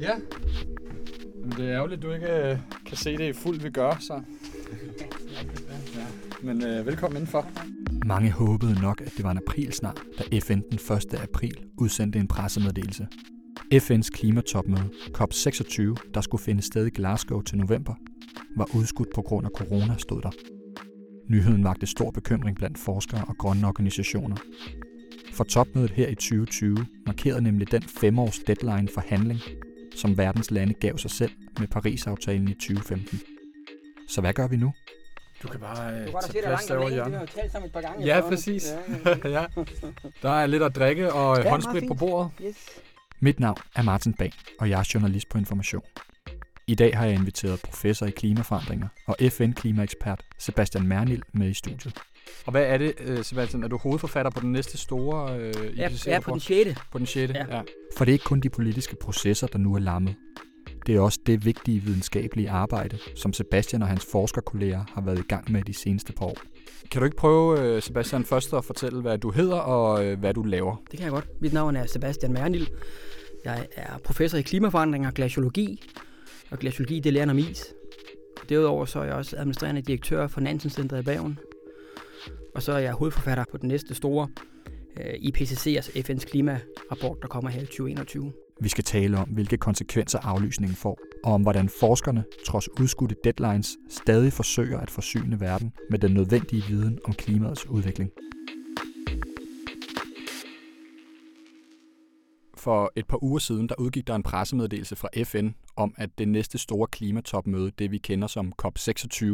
Ja. Men det er ærgerligt, at du ikke øh, kan se det i fuld vi gør, så. Men øh, velkommen indenfor. Mange håbede nok, at det var en april snart, da FN den 1. april udsendte en pressemeddelelse. FN's klimatopmøde, COP26, der skulle finde sted i Glasgow til november, var udskudt på grund af corona, stod der. Nyheden vagte stor bekymring blandt forskere og grønne organisationer. For topmødet her i 2020 markerede nemlig den femårs deadline for handling, som verdens lande gav sig selv med Paris-aftalen i 2015. Så hvad gør vi nu? Du kan bare øh, Du kan tage plads derovre længe. Vi har talt sammen et par gange. Ja, præcis. Ja, ja. Der er lidt at drikke og Ja, ja, håndsprit på bordet. Yes. Mit navn er Martin Bag, og jeg er journalist på Information. I dag har jeg inviteret professor i klimaforandringer og FN-klimaekspert Sebastian Mernil med i studiet. Og hvad er det, øh, Sebastian? Er du hovedforfatter på den næste store øh, Ja, IPCC ja, på den 6. på den 6. Ja. ja. For det er ikke kun de politiske processer, der nu er lammet. Det er også det vigtige videnskabelige arbejde, som Sebastian og hans forskerkolleger har været i gang med de seneste par år. Kan du ikke prøve, øh, Sebastian, først at fortælle, hvad du hedder og øh, hvad du laver? Det kan jeg godt. Mit navn er Sebastian Mernil. Jeg er professor i klimaforandring og glaciologi. Og glaciologi, det lærer om is. Derudover så er jeg også administrerende direktør for Nansen Center i Bergen. Og så er jeg hovedforfatter på den næste store øh, IPCC, altså FN's klimarapport, der kommer her i 2021. Vi skal tale om, hvilke konsekvenser aflysningen får, og om hvordan forskerne, trods udskudte deadlines, stadig forsøger at forsyne verden med den nødvendige viden om klimaets udvikling. For et par uger siden, der udgik der en pressemeddelelse fra FN om, at det næste store klimatopmøde, det vi kender som COP26,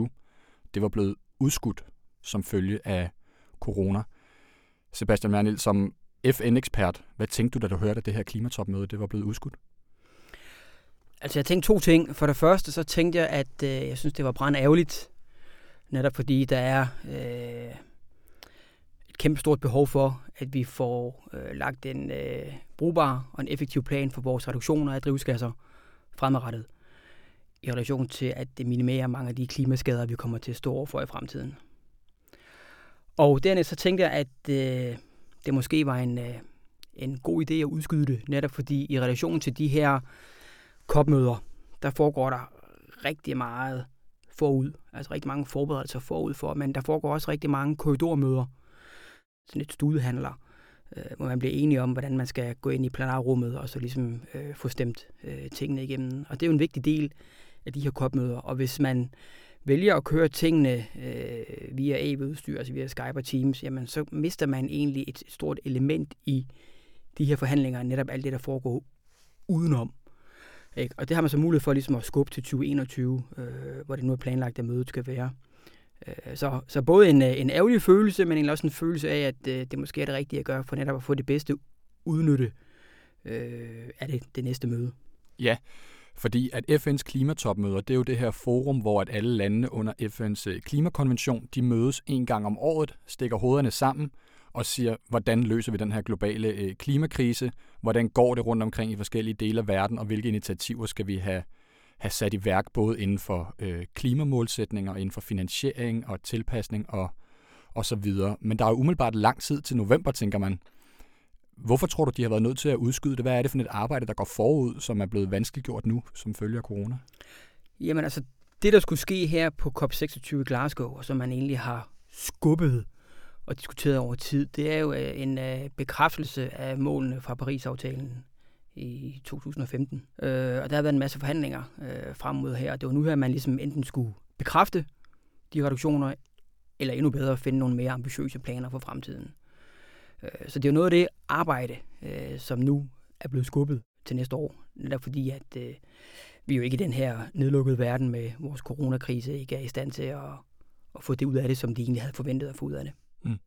det var blevet udskudt som følge af corona. Sebastian Mernil, som FN-ekspert, hvad tænkte du, da du hørte, at det her klimatopmøde det var blevet udskudt? Altså jeg tænkte to ting. For det første så tænkte jeg, at øh, jeg synes, det var brændt ærgerligt. Netop fordi der er øh, et kæmpe stort behov for, at vi får øh, lagt en øh, brugbar og en effektiv plan for vores reduktioner af drivhusgasser fremadrettet. I relation til at det minimerer mange af de klimaskader, vi kommer til at stå over for i fremtiden. Og dernæst så tænkte jeg, at øh, det måske var en, øh, en god idé at udskyde det, netop fordi i relation til de her kopmøder, der foregår der rigtig meget forud, altså rigtig mange forberedelser forud for, men der foregår også rigtig mange korridormøder, sådan et studehandler, øh, hvor man bliver enige om, hvordan man skal gå ind i planarrummet og så ligesom øh, få stemt øh, tingene igennem. Og det er jo en vigtig del af de her kopmøder, og hvis man vælger at køre tingene øh, via AV-udstyr, altså via Skype og Teams, jamen så mister man egentlig et stort element i de her forhandlinger, netop alt det, der foregår udenom. Ikke? Og det har man så mulighed for ligesom at skubbe til 2021, øh, hvor det nu er planlagt, at mødet skal være. Øh, så, så både en, øh, en ærgerlig følelse, men egentlig også en følelse af, at øh, det måske er det rigtige at gøre, for netop at få det bedste udnytte øh, af det, det næste møde. Ja, fordi at FN's klimatopmøder, det er jo det her forum, hvor at alle landene under FN's øh, klimakonvention, de mødes en gang om året, stikker hovederne sammen og siger, hvordan løser vi den her globale øh, klimakrise, hvordan går det rundt omkring i forskellige dele af verden, og hvilke initiativer skal vi have, have sat i værk, både inden for øh, klimamålsætninger, inden for finansiering og tilpasning og, og så videre. Men der er jo umiddelbart lang tid til november, tænker man. Hvorfor tror du, de har været nødt til at udskyde det? Hvad er det for et arbejde, der går forud, som er blevet vanskeliggjort nu, som følger corona? Jamen altså, det der skulle ske her på COP26 i Glasgow, og som man egentlig har skubbet og diskuteret over tid, det er jo øh, en øh, bekræftelse af målene fra Paris-aftalen i 2015. Øh, og der har været en masse forhandlinger øh, frem mod her, og det var nu her, man ligesom enten skulle bekræfte de reduktioner, eller endnu bedre finde nogle mere ambitiøse planer for fremtiden. Øh, så det er jo noget af det arbejde, øh, som nu er blevet skubbet til næste år, netop fordi, at øh, vi er jo ikke i den her nedlukkede verden med vores coronakrise ikke er i stand til at, at få det ud af det, som de egentlig havde forventet at få ud af det. Mm.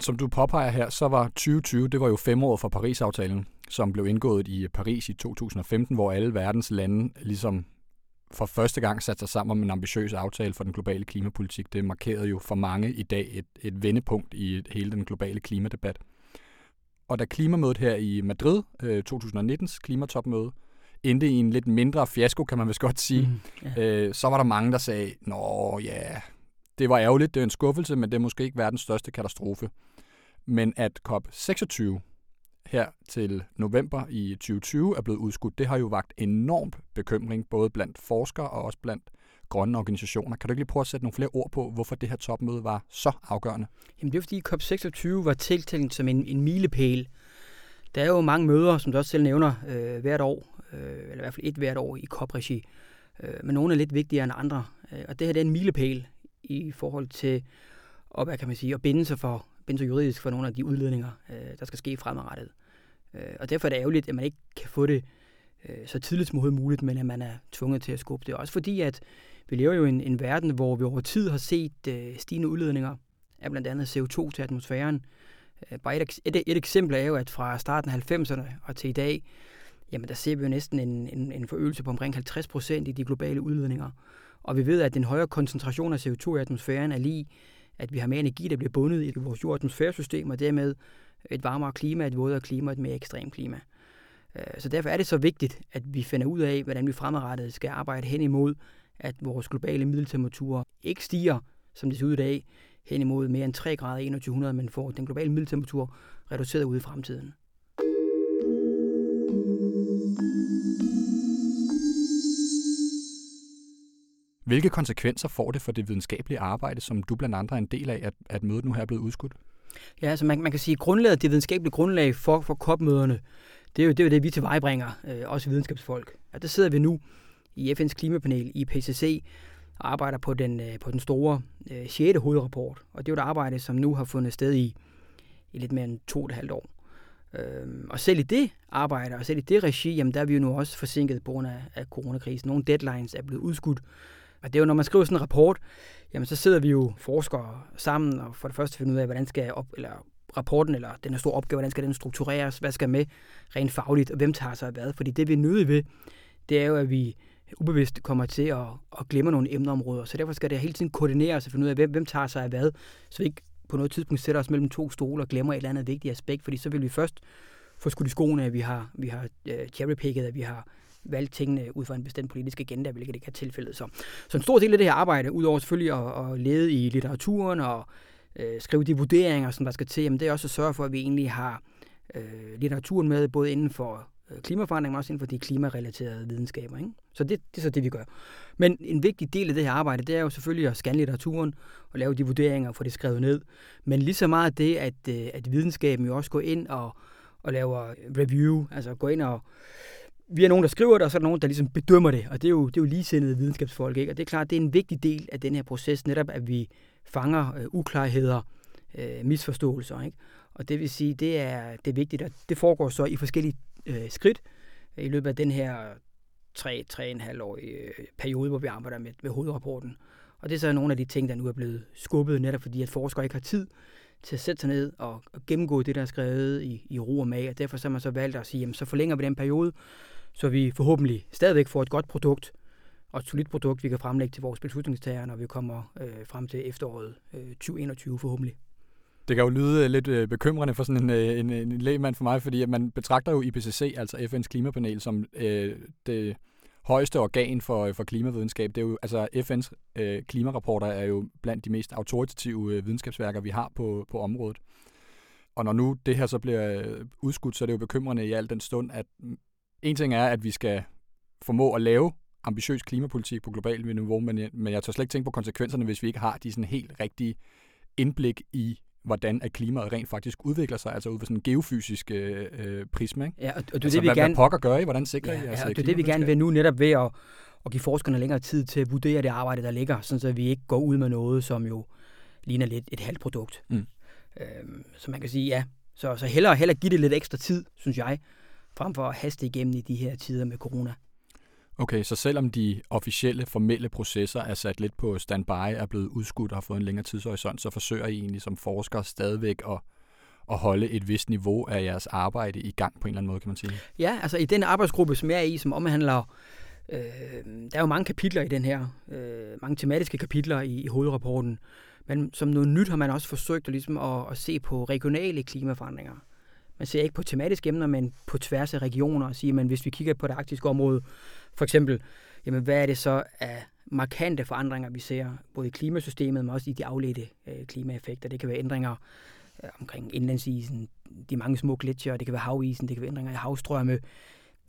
Som du påpeger her, så var 2020, det var jo femåret for Paris-aftalen, som blev indgået i Paris i 2015, hvor alle verdens lande ligesom for første gang satte sig sammen om en ambitiøs aftale for den globale klimapolitik. Det markerede jo for mange i dag et, et vendepunkt i hele den globale klimadebat. Og da klimamødet her i Madrid, øh, 2019's klimatopmøde, endte i en lidt mindre fiasko, kan man vist godt sige, Mm, ja. øh, så var der mange, der sagde, Nå ja, det var ærgerligt, det er en skuffelse, men det er måske ikke verdens største katastrofe. men at COP26 her til november i 2020 er blevet udskudt, det har jo vagt enormt bekymring, både blandt forskere og også blandt grønne organisationer. Kan du ikke lige prøve at sætte nogle flere ord på, hvorfor det her topmøde var så afgørende? Jamen det er fordi COP26 var tiltænkt som en, en milepæl. Der er jo mange møder, som du også selv nævner, øh, hvert år, øh, eller i hvert fald et hvert år i COP-regi. Øh, men nogle er lidt vigtigere end andre. Øh, og det her det er en milepæl i forhold til at, hvad kan man sige, at binde sig, for, juridisk for nogle af de udledninger, øh, der skal ske fremadrettet. Øh, og derfor er det ærgerligt, at man ikke kan få det øh, så tidligt som muligt, men at man er tvunget til at skubbe det. Også fordi, at vi lever jo i en, en verden, hvor vi over tid har set øh, stigende udledninger af blandt andet CO2 til atmosfæren. Øh, bare et, et, et eksempel er jo, at fra starten af 90'erne og til i dag, jamen der ser vi jo næsten en, en, en forøgelse på omkring 50 procent i de globale udledninger. Og vi ved, at den højere koncentration af CO2 i atmosfæren er lige, at vi har mere energi, der bliver bundet i vores jordatmosfæresystem, og dermed et varmere klima, et vådere klima et mere ekstremt klima. Øh, så derfor er det så vigtigt, at vi finder ud af, hvordan vi fremadrettet skal arbejde hen imod, at vores globale middeltemperatur ikke stiger, som det ser ud i dag, hen imod mere end 3 grader i 2100, men får den globale middeltemperatur reduceret ude i fremtiden. Hvilke konsekvenser får det for det videnskabelige arbejde, som du blandt andre er en del af, at, at mødet nu her er blevet udskudt? Ja, altså man, man kan sige, at grundlaget, det videnskabelige grundlag for, for COP-møderne, det er jo det, er jo det vi tilvejebringer, øh, også videnskabsfolk. Og der sidder vi nu i FN's klimapanel, IPCC, og arbejder på den, øh, på den store øh, 6. hovedrapport. Og det er jo et arbejde, som nu har fundet sted i, i lidt mere end to og et halvt år. Øhm, og selv i det arbejde, og selv i det regi, jamen der er vi jo nu også forsinket på grund af, af coronakrisen. Nogle deadlines er blevet udskudt. Og det er jo, når man skriver sådan en rapport, jamen så sidder vi jo forskere sammen, og for det første finder ud af, hvordan skal op, eller rapporten, eller den her store opgave, hvordan skal den struktureres, hvad skal med rent fagligt, og hvem tager sig af hvad. Fordi det vi er nødt ved, det er jo, at vi ubevidst kommer til at, at glemme nogle emneområder. Så derfor skal det hele tiden koordineres og finde ud af, hvem, hvem tager sig af hvad, så vi ikke på noget tidspunkt sætter os mellem to stole og glemmer et eller andet vigtigt aspekt, fordi så vil vi først få skudt i skoene, at vi har, vi har uh, cherrypicket, at vi har valgt tingene ud fra en bestemt politisk agenda, hvilket ikke er tilfældet. Så, så en stor del af det her arbejde, udover selvfølgelig at, at lede i litteraturen og øh, skrive de vurderinger, som der skal til, jamen det er også at sørge for, at vi egentlig har øh, litteraturen med, både inden for øh, klimaforandring, men også inden for de klimarelaterede videnskaber. Ikke? Så det, det er så det, vi gør. Men en vigtig del af det her arbejde, det er jo selvfølgelig at scanne litteraturen og lave de vurderinger og få det skrevet ned. Men lige så meget det, at, øh, at videnskaben jo også går ind og, og laver review, altså går ind og vi er nogen, der skriver det, og så er der nogen, der ligesom bedømmer det, og det er jo, det er jo ligesindede videnskabsfolk, ikke? og det er klart, det er en vigtig del af den her proces, netop at vi fanger øh, uklarheder, øh, misforståelser, ikke? og det vil sige, det er, det er vigtigt, at det foregår så i forskellige øh, skridt øh, i løbet af den her 3-3,5 årige øh, periode, hvor vi arbejder med, med hovedrapporten. Og det er så nogle af de ting, der nu er blevet skubbet, netop fordi at forskere ikke har tid til at sætte sig ned og, og gennemgå det, der er skrevet i, i ro og mag, og derfor så har man så valgt at sige, jamen så forlænger vi den periode, så vi forhåbentlig stadigvæk får et godt produkt, og et solidt produkt, vi kan fremlægge til vores beslutningstagere, når vi kommer øh, frem til efteråret øh, 2021 forhåbentlig. Det kan jo lyde øh, lidt øh, bekymrende for sådan en, øh, en, en lægmand for mig, fordi at man betragter jo IPCC, altså FN's klimapanel, som øh, det højeste organ for, for klimavidenskab. Det er jo, altså FN's øh, klimarapporter er jo blandt de mest autoritative øh, videnskabsværker, vi har på, på området. Og når nu det her så bliver udskudt, så er det jo bekymrende i al den stund, at en ting er, at vi skal formå at lave ambitiøs klimapolitik på globalt niveau, men jeg, men jeg tør slet ikke tænke på konsekvenserne, hvis vi ikke har de sådan helt rigtige indblik i, hvordan at klimaet rent faktisk udvikler sig, altså ud fra sådan en geofysisk øh, øh prisme. Ikke? Ja, og, og det, altså, det, vi hvad, gerne... hvad pokker gør I? Hvordan sikrer ja, I altså, ja, det er det, vi gerne vil nu, netop ved at, at give forskerne længere tid til at vurdere det arbejde, der ligger, sådan så vi ikke går ud med noget, som jo ligner lidt et halvt produkt. Mm. Øhm, så man kan sige, ja, så, så hellere, hellere give det lidt ekstra tid, synes jeg, frem for at haste igennem i de her tider med corona. Okay, så selvom de officielle, formelle processer er sat lidt på standby, er blevet udskudt og har fået en længere tidshorisont, så forsøger I egentlig som forskere stadigvæk at, at holde et vist niveau af jeres arbejde i gang på en eller anden måde, kan man sige? Ja, altså i den arbejdsgruppe, som jeg er i, som omhandler Øh, der er jo mange kapitler i den her, øh, mange tematiske kapitler i, i hovedrapporten, men som noget nyt har man også forsøgt at, ligesom at, at se på regionale klimaforandringer. Man ser ikke på tematiske emner, men på tværs af regioner og sige, at hvis vi kigger på det arktiske område, for eksempel, jamen hvad er det så af markante forandringer, vi ser, både i klimasystemet, men også i de afledte øh, klimaeffekter. Det kan være ændringer øh, omkring indlandsisen, de mange små gletsjer, det kan være havisen, det kan være ændringer i havstrømme,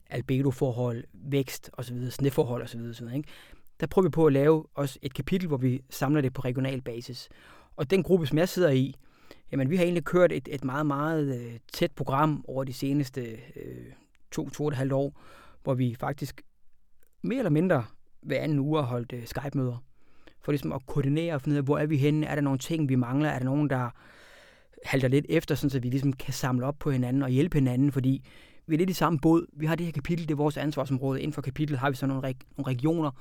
albedoforhold, vækst osv., sneforhold osv. osv. Ikke? Der prøver vi på at lave også et kapitel, hvor vi samler det på regional basis. Og den gruppe, som jeg sidder i, jamen vi har egentlig kørt et, et meget, meget øh, tæt program over de seneste øh, to, to og et halvt år, hvor vi faktisk mere eller mindre hver anden uge har holdt øh, Skype-møder. For ligesom at koordinere og finde ud af, hvor er vi henne? Er der nogle ting, vi mangler? Er der nogen, der halter lidt efter, så vi ligesom kan samle op på hinanden og hjælpe hinanden? Fordi vi er lidt i samme båd. Vi har det her kapitel, det er vores ansvarsområde. Inden for kapitlet har vi så nogle, reg- nogle regioner,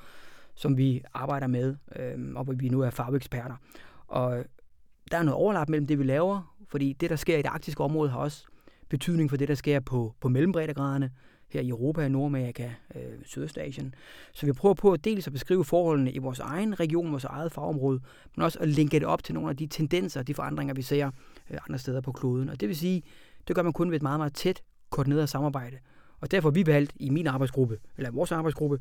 som vi arbejder med, øh, og hvor vi nu er fageksperter. Og der er noget overlap mellem det, vi laver, fordi det, der sker i det arktiske område, har også betydning for det, der sker på, på mellembreddegraderne her i Europa, Nordamerika, øh, Sydøstasien. Så vi prøver på at dels at beskrive forholdene i vores egen region, vores eget fagområde, men også at linke det op til nogle af de tendenser, de forandringer, vi ser øh, andre steder på kloden. Og det vil sige, det gør man kun ved et meget, meget tæt koordineret samarbejde. Og derfor har vi valgt i min arbejdsgruppe, eller vores arbejdsgruppe,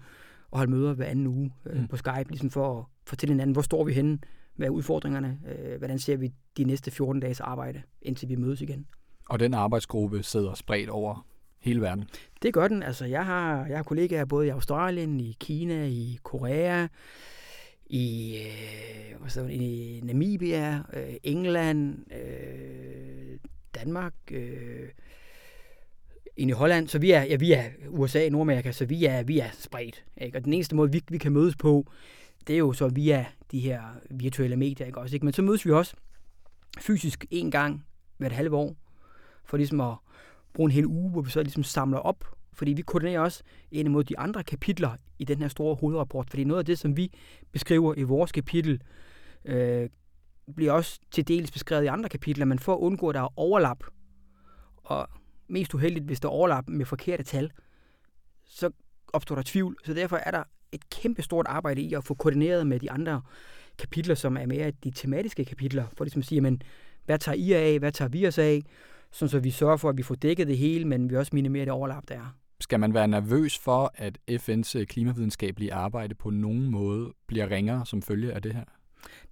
at holde møder hver anden uge øh, mm. på Skype, ligesom for at fortælle hinanden, hvor står vi henne, hvad er udfordringerne, øh, hvordan ser vi de næste 14 dages arbejde, indtil vi mødes igen. Og den arbejdsgruppe sidder spredt over hele verden? Det gør den. Altså, jeg har, jeg har kollegaer både i Australien, i Kina, i Korea, i, øh, hvad så, i Namibia, øh, England, øh, Danmark, øh, ind i Holland, så vi er, ja, vi er USA, Nordamerika, så vi er, vi er spredt. Ikke? Og den eneste måde, vi, vi kan mødes på, det er jo så via de her virtuelle medier, ikke også? Ikke? Men så mødes vi også fysisk en gang hvert halve år, for ligesom at bruge en hel uge, hvor vi så ligesom samler op, fordi vi koordinerer også ind imod de andre kapitler i den her store hovedrapport, fordi noget af det, som vi beskriver i vores kapitel, øh, bliver også til dels beskrevet i andre kapitler, men for at undgå, at der er overlap, og mest uheldigt, hvis der er overlap med forkerte tal, så opstår der tvivl. Så derfor er der et kæmpe stort arbejde i at få koordineret med de andre kapitler, som er mere de tematiske kapitler, for ligesom at sige, men, hvad tager I af, hvad tager vi os af, sådan så vi sørger for, at vi får dækket det hele, men vi også minimerer det overlap, der er. Skal man være nervøs for, at FN's øh, klimavidenskabelige arbejde på nogen måde bliver ringere som følge af det her?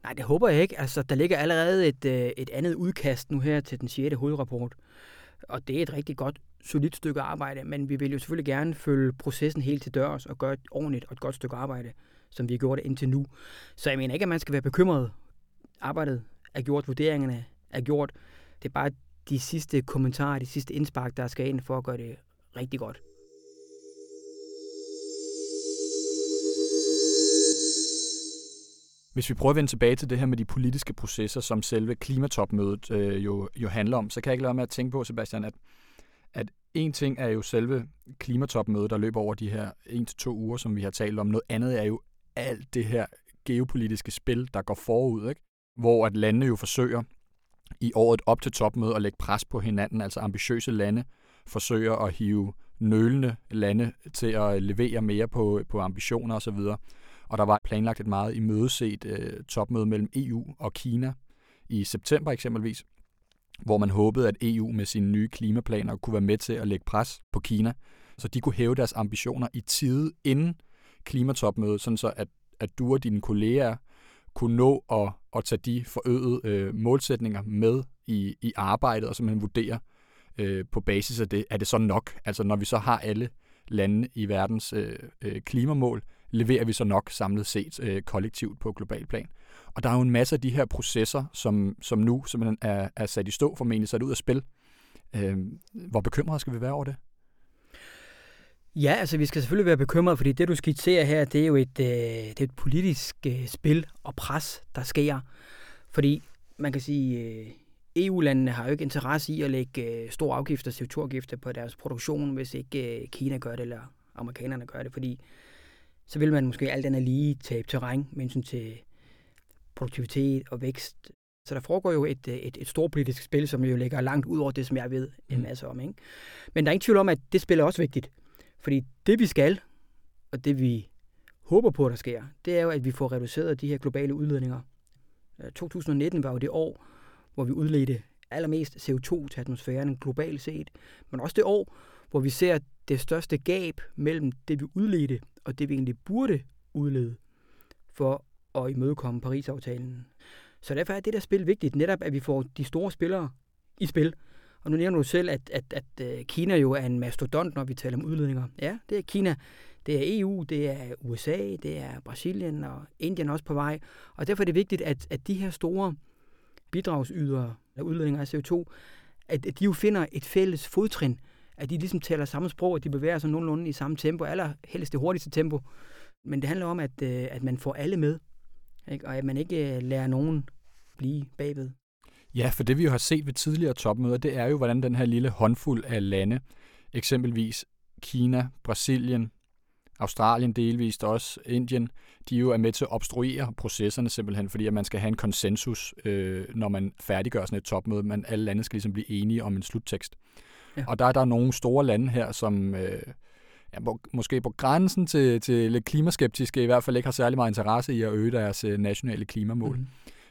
Nej, det håber jeg ikke. Altså, der ligger allerede et, øh, et andet udkast nu her til den 6. hovedrapport, og det er et rigtig godt, solidt stykke arbejde, men vi vil jo selvfølgelig gerne følge processen helt til dørs og gøre et ordentligt og et godt stykke arbejde, som vi har gjort indtil nu. Så jeg mener ikke, at man skal være bekymret. Arbejdet er gjort, vurderingerne er gjort. Det er bare de sidste kommentarer, de sidste indspark, der skal ind for at gøre det rigtig godt. Hvis vi prøver at vende tilbage til det her med de politiske processer, som selve klimatopmødet øh, jo, jo handler om, så kan jeg ikke lade med at tænke på, Sebastian, at, at en ting er jo selve klimatopmødet, der løber over de her en til to uger, som vi har talt om. Noget andet er jo alt det her geopolitiske spil, der går forud, ikke? hvor at landene jo forsøger i året op til topmødet at lægge pres på hinanden, altså ambitiøse lande forsøger at hive nølende lande til at levere mere på, på ambitioner osv. Og der var planlagt et meget imødeset øh, topmøde mellem EU og Kina i september eksempelvis, hvor man håbede, at EU med sine nye klimaplaner kunne være med til at lægge pres på Kina, så de kunne hæve deres ambitioner i tide inden klimatopmødet, sådan så at, at du og dine kolleger kunne nå at, at tage de forøgede øh, målsætninger med i, i arbejdet, og simpelthen vurdere øh, på basis af det, er det så nok? Altså når vi så har alle lande i verdens øh, øh, klimamål, leverer vi så nok samlet set øh, kollektivt på global plan. Og der er jo en masse af de her processer, som, som nu simpelthen er, er sat i stå, formentlig sat ud af spil. Øh, hvor bekymrede skal vi være over det? Ja, altså vi skal selvfølgelig være bekymrede, fordi det du skitserer her, det er jo et, øh, det er et politisk øh, spil og pres, der sker. Fordi man kan sige, øh, EU-landene har jo ikke interesse i at lægge øh, store afgifter, CO2-afgifter på deres produktion, hvis ikke øh, Kina gør det, eller amerikanerne gør det, fordi så vil man måske alt andet lige tabe terræn med hensyn til produktivitet og vækst. Så der foregår jo et, øh, et, et stort politisk spil, som jo ligger langt ud over det, som jeg ved en mm. masse om. Ikke? Men der er ingen tvivl om, at det spil er også vigtigt. Fordi det vi skal, og det vi håber på, der sker, det er jo, at vi får reduceret de her globale udledninger. 2019 øh, var jo det år, hvor vi udledte allermest CO2 til atmosfæren globalt set, men også det år, hvor vi ser det største gab mellem det, vi udledte, og det, vi egentlig burde udlede for at imødekomme Paris-aftalen. Så derfor er det der spil vigtigt, netop at vi får de store spillere i spil. Og nu nævner du selv, at, at, at øh, Kina jo er en mastodont, når vi taler om udledninger. Ja, det er Kina, det er EU, det er USA, det er Brasilien og Indien også på vej. Og derfor er det vigtigt, at, at de her store bidragsydere af udledninger af CO2, at, at de jo finder et fælles fodtrin, at de ligesom taler samme sprog, at de bevæger sig nogenlunde i samme tempo, eller helst det hurtigste tempo. Men det handler om, at, øh, at man får alle med, ikke? og at man ikke øh, lærer nogen blive bagved. Ja, for det vi jo har set ved tidligere topmøder, det er jo, hvordan den her lille håndfuld af lande, eksempelvis Kina, Brasilien, Australien delvist også, Indien, de jo er med til at obstruere processerne simpelthen, fordi at man skal have en konsensus, øh, når man færdiggør sådan et topmøde. Man, alle lande skal ligesom blive enige om en sluttekst. Ja. Og der er der nogle store lande her, som øh, ja, måske på grænsen til, til lidt klimaskeptiske, i hvert fald ikke har særlig meget interesse i at øge deres øh, nationale klimamål, mm.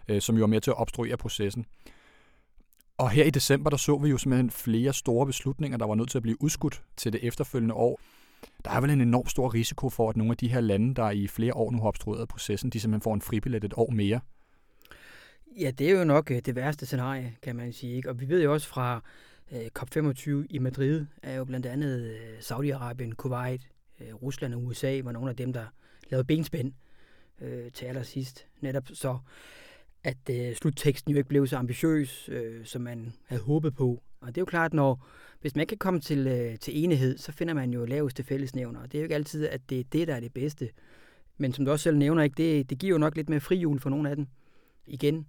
øh, som jo er med til at obstruere processen. Og her i december, der så vi jo simpelthen flere store beslutninger, der var nødt til at blive udskudt til det efterfølgende år. Der er vel en enorm stor risiko for, at nogle af de her lande, der i flere år nu har obstrueret processen, de simpelthen får en fribillet et år mere. Ja, det er jo nok øh, det værste scenarie, kan man sige. Ikke? Og vi ved jo også fra Øh, COP25 i Madrid, er jo blandt andet øh, Saudi-Arabien, Kuwait, øh, Rusland og USA var nogle af dem, der lavede benspænd øh, til allersidst. Netop så, at øh, slutteksten jo ikke blev så ambitiøs, øh, som man havde håbet på. Og det er jo klart, når hvis man ikke kan komme til, øh, til enighed, så finder man jo laveste fællesnævner. Og det er jo ikke altid, at det er det, der er det bedste. Men som du også selv nævner, ikke, det, det giver jo nok lidt mere frihjul for nogle af dem. Igen,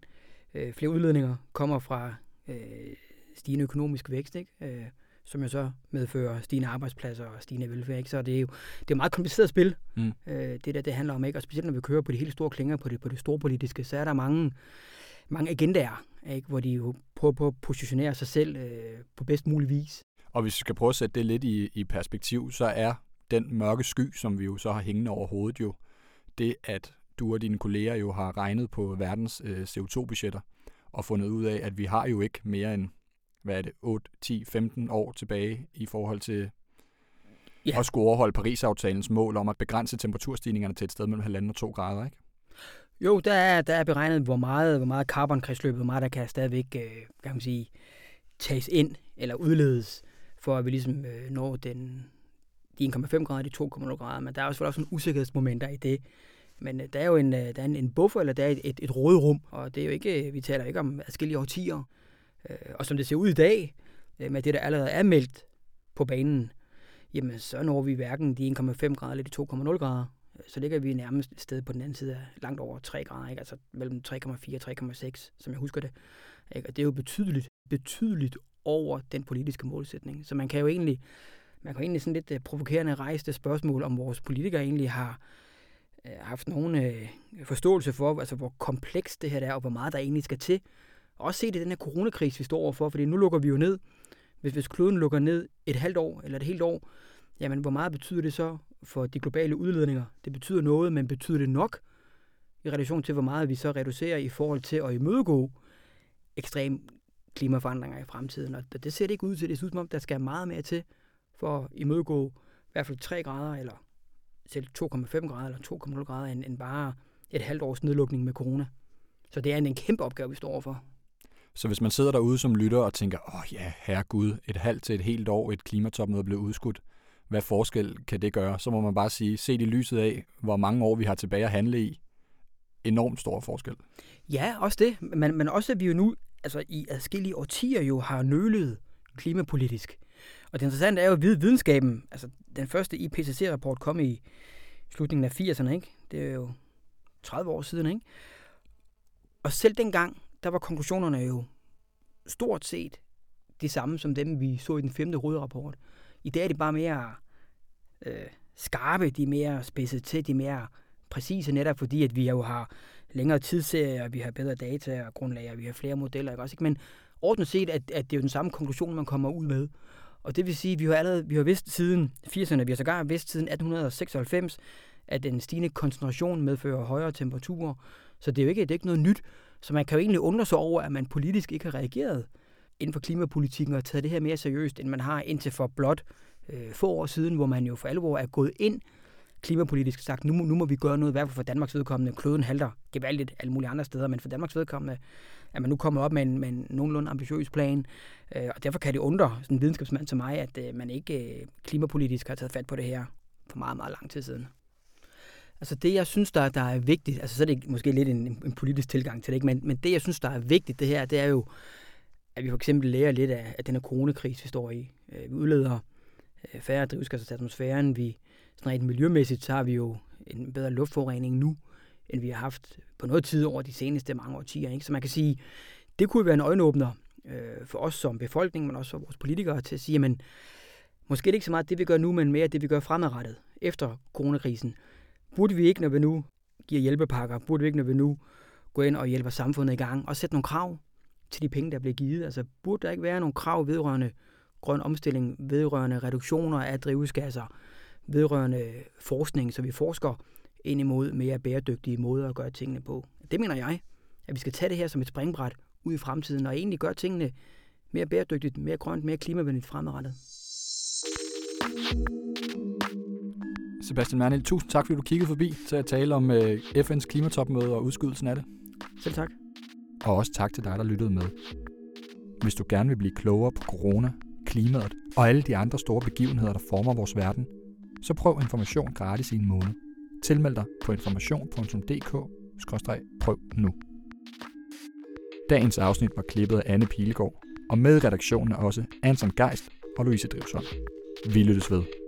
øh, flere udledninger kommer fra øh, stigende økonomisk vækst, ikke? Øh, som jo så medfører stigende arbejdspladser og stigende velfærd. Ikke? Så det er jo det er et meget kompliceret spil, mm. øh, det der det handler om. Ikke? Og specielt når vi kører på de helt store klinger, på det, på det store politiske, så er der mange, mange agendaer, ikke? hvor de jo prøver på at positionere sig selv øh, på bedst mulig vis. Og hvis vi skal prøve at sætte det lidt i, i perspektiv, så er den mørke sky, som vi jo så har hængende over hovedet jo, det at du og dine kolleger jo har regnet på verdens øh, CO2-budgetter og fundet ud af, at vi har jo ikke mere end hvad er det, 8, 10, 15 år tilbage i forhold til ja. at skulle overholde Paris-aftalens mål om at begrænse temperaturstigningerne til et sted mellem 1,5 og 2 grader, ikke? Jo, der er, der er beregnet, hvor meget, hvor meget carbonkredsløbet, hvor meget der kan stadigvæk, øh, kan man sige, tages ind eller udledes, for at vi ligesom øh, når den, de 1,5 grader, de 2,0 grader, men der er også, også nogle usikkerhedsmomenter i det. Men øh, der er jo en, der er en, en buffer, eller der er et, et, et råderum, og det er jo ikke, vi taler ikke om adskillige årtier. Øh, og som det ser ud i dag, øh, med det, der allerede er meldt på banen, jamen så når vi hverken de 1,5 grader eller de 2,0 grader. Så ligger vi nærmest et sted på den anden side af langt over 3 grader, ikke? altså mellem 3,4 og 3,6, som jeg husker det. Ikke? Og det er jo betydeligt, betydeligt over den politiske målsætning. Så man kan jo egentlig, man kan jo egentlig sådan lidt øh, provokerende rejse det spørgsmål, om vores politikere egentlig har haft nogen øh, forståelse for, altså hvor komplekst det her er, og hvor meget der egentlig skal til også set i den her coronakrise, vi står overfor, fordi nu lukker vi jo ned. Hvis, hvis kloden lukker ned et halvt år eller et helt år, jamen hvor meget betyder det så for de globale udledninger? Det betyder noget, men betyder det nok i relation til, hvor meget vi så reducerer i forhold til at imødegå ekstrem klimaforandringer i fremtiden. Og det ser det ikke ud til. Det ser ud som om, der skal meget mere til for at imødegå i hvert fald 3 grader, eller selv 2,5 grader, eller 2,0 grader, end, end bare et halvt års nedlukning med corona. Så det er en, en kæmpe opgave, vi står overfor. Så hvis man sidder derude som lytter og tænker, åh oh, ja, herregud, et halvt til et helt år, et klimatopmøde blev udskudt, hvad forskel kan det gøre? Så må man bare sige, se i lyset af, hvor mange år vi har tilbage at handle i, enormt stor forskel. Ja, også det. Men, men også at vi jo nu altså i adskillige årtier jo har nølet klimapolitisk. Og det interessante er jo, at videnskaben, altså den første IPCC-rapport kom i slutningen af 80'erne, ikke? Det er jo 30 år siden, ikke? Og selv dengang, der var konklusionerne jo stort set de samme som dem, vi så i den femte rådrapport. I dag er de bare mere øh, skarpe, de er mere spidset til, de er mere præcise, netop fordi, at vi jo har længere tidsserier, vi har bedre data og grundlag, og vi har flere modeller. Ikke? Også, ikke? Men ordentligt set, at, at det er jo den samme konklusion, man kommer ud med. Og det vil sige, at vi har allerede vi har vidst siden 80'erne, vi har sågar vidst siden 1896, at den stigende koncentration medfører højere temperaturer. Så det er jo ikke, det er ikke noget nyt. Så man kan jo egentlig undre sig over, at man politisk ikke har reageret inden for klimapolitikken og taget det her mere seriøst, end man har indtil for blot øh, få år siden, hvor man jo for alvor er gået ind klimapolitisk sagt, nu, nu må vi gøre noget, i hvert fald for Danmarks vedkommende. Kloden halter gevaldigt alle mulige andre steder, men for Danmarks vedkommende, at man nu kommer op med en, med en nogenlunde ambitiøs plan. Øh, og derfor kan det undre sådan en videnskabsmand som mig, at øh, man ikke øh, klimapolitisk har taget fat på det her for meget, meget lang tid siden. Altså det, jeg synes, der, der er vigtigt, altså så er det måske lidt en, en politisk tilgang til det, ikke? Men, men det, jeg synes, der er vigtigt, det her, det er jo, at vi for eksempel lærer lidt af, af den her coronakris, vi står i. Øh, vi udleder øh, færre drivhusgasser til atmosfæren. Vi, sådan rent miljømæssigt, så har vi jo en bedre luftforurening nu, end vi har haft på noget tid over de seneste mange årtier. Ikke? Så man kan sige, det kunne være en øjenåbner øh, for os som befolkning, men også for vores politikere til at sige, men måske er det ikke så meget det, vi gør nu, men mere det, vi gør fremadrettet efter coronakrisen. Burde vi ikke, når vi nu giver hjælpepakker, burde vi ikke, når vi nu går ind og hjælper samfundet i gang, og sætte nogle krav til de penge, der bliver givet? Altså, burde der ikke være nogle krav vedrørende grøn omstilling, vedrørende reduktioner af drivhusgasser, vedrørende forskning, så vi forsker ind imod mere bæredygtige måder at gøre tingene på. Det mener jeg, at vi skal tage det her som et springbræt ud i fremtiden, og egentlig gøre tingene mere bæredygtigt, mere grønt, mere klimavenligt fremadrettet. Sebastian Mernil, tusind tak, fordi du kiggede forbi til at tale om øh, FN's klimatopmøde og udskydelsen af det. Selv tak. Og også tak til dig, der lyttede med. Hvis du gerne vil blive klogere på corona, klimaet og alle de andre store begivenheder, der former vores verden, så prøv information gratis i en måned. Tilmeld dig på information.dk-prøv nu. Dagens afsnit var klippet af Anne Pilegaard, og med redaktionen er også Anton Geist og Louise Drivsholm. Vi lyttes ved.